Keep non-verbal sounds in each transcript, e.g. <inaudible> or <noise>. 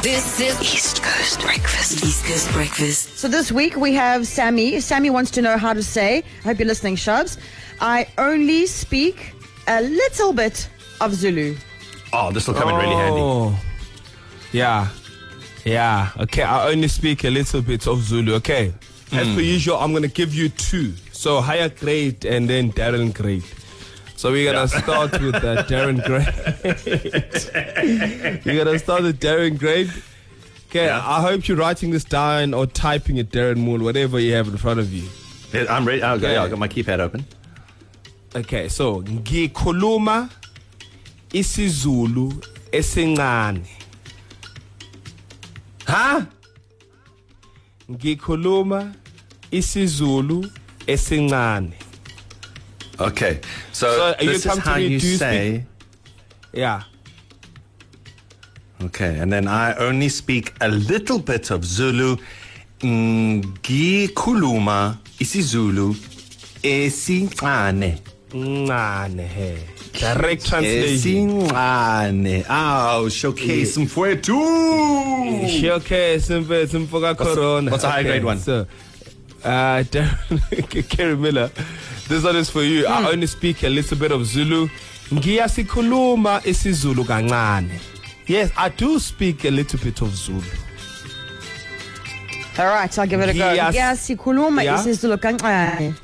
This is East Coast Breakfast. East Coast Breakfast. So this week we have Sammy. Sammy wants to know how to say, I hope you're listening, Shubs. I only speak a little bit of Zulu. Oh, this will come in really handy. Oh. Yeah. Yeah. Okay. I only speak a little bit of Zulu. Okay. As per usual, I'm going to give you two. So higher grade and then Darren grade. So we're going to start with uh, Darren grade. <laughs> we're going to start with Darren grade. Okay. Yeah. I hope you're writing this down or typing it, Darren Moore, whatever you have in front of you. Yeah, I'm ready. I'll go, Okay. yeah, I've got my keypad open. Okay, so ngikhuluma isiZulu esincane. Huh? Ngikhuluma isiZulu esincane. Okay. So, So, you this come is to how you say. Yeah. Okay, and then I only speak a little bit of Zulu. Ngikhuluma isiZulu esincane. Ncane he. Direct translation. Esincane. Aw, showcase mfowethu. Showcase mfethu mfoka corona. what's a high grade one? So, uh, <laughs> Darren, Kerry Miller, this one is for you. Hmm. I only speak a little bit of Zulu. Ngiyasikhuluma isiZulu kancane. Yes, I do speak a little bit of Zulu. All right, I'll give it a go. Ngiyasikhuluma Yeah. isiZulu kancane.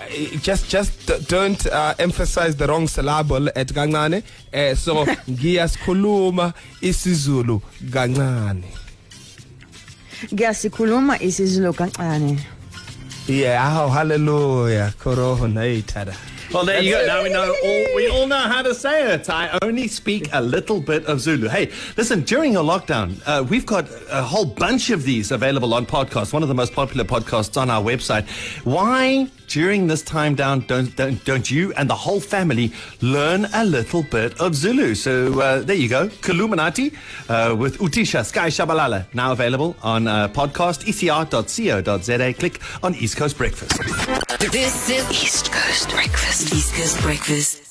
Uh, just just don't uh, emphasize the wrong syllable at kancane uh, so <laughs> ngiyasikhuluma isiZulu kancane Ngiyasikhuluma isiZulu kancane. yeah oh, hallelujah corona hey tada Well, there you go. Now we know all, we all know how to say it. I only speak a little bit of Zulu. Hey, listen, during your lockdown, uh, we've got a whole bunch of these available on podcasts. One of the most popular podcasts on our website. Why, during this time down, don't don't, don't you and the whole family learn a little bit of Zulu? So uh, there you go, Kaluminati uh, with Utisha Sky Shabalala. Now available on uh, podcast ecr.co.za. Click on East Coast Breakfast. This is East Coast Breakfast. East Coast Breakfast.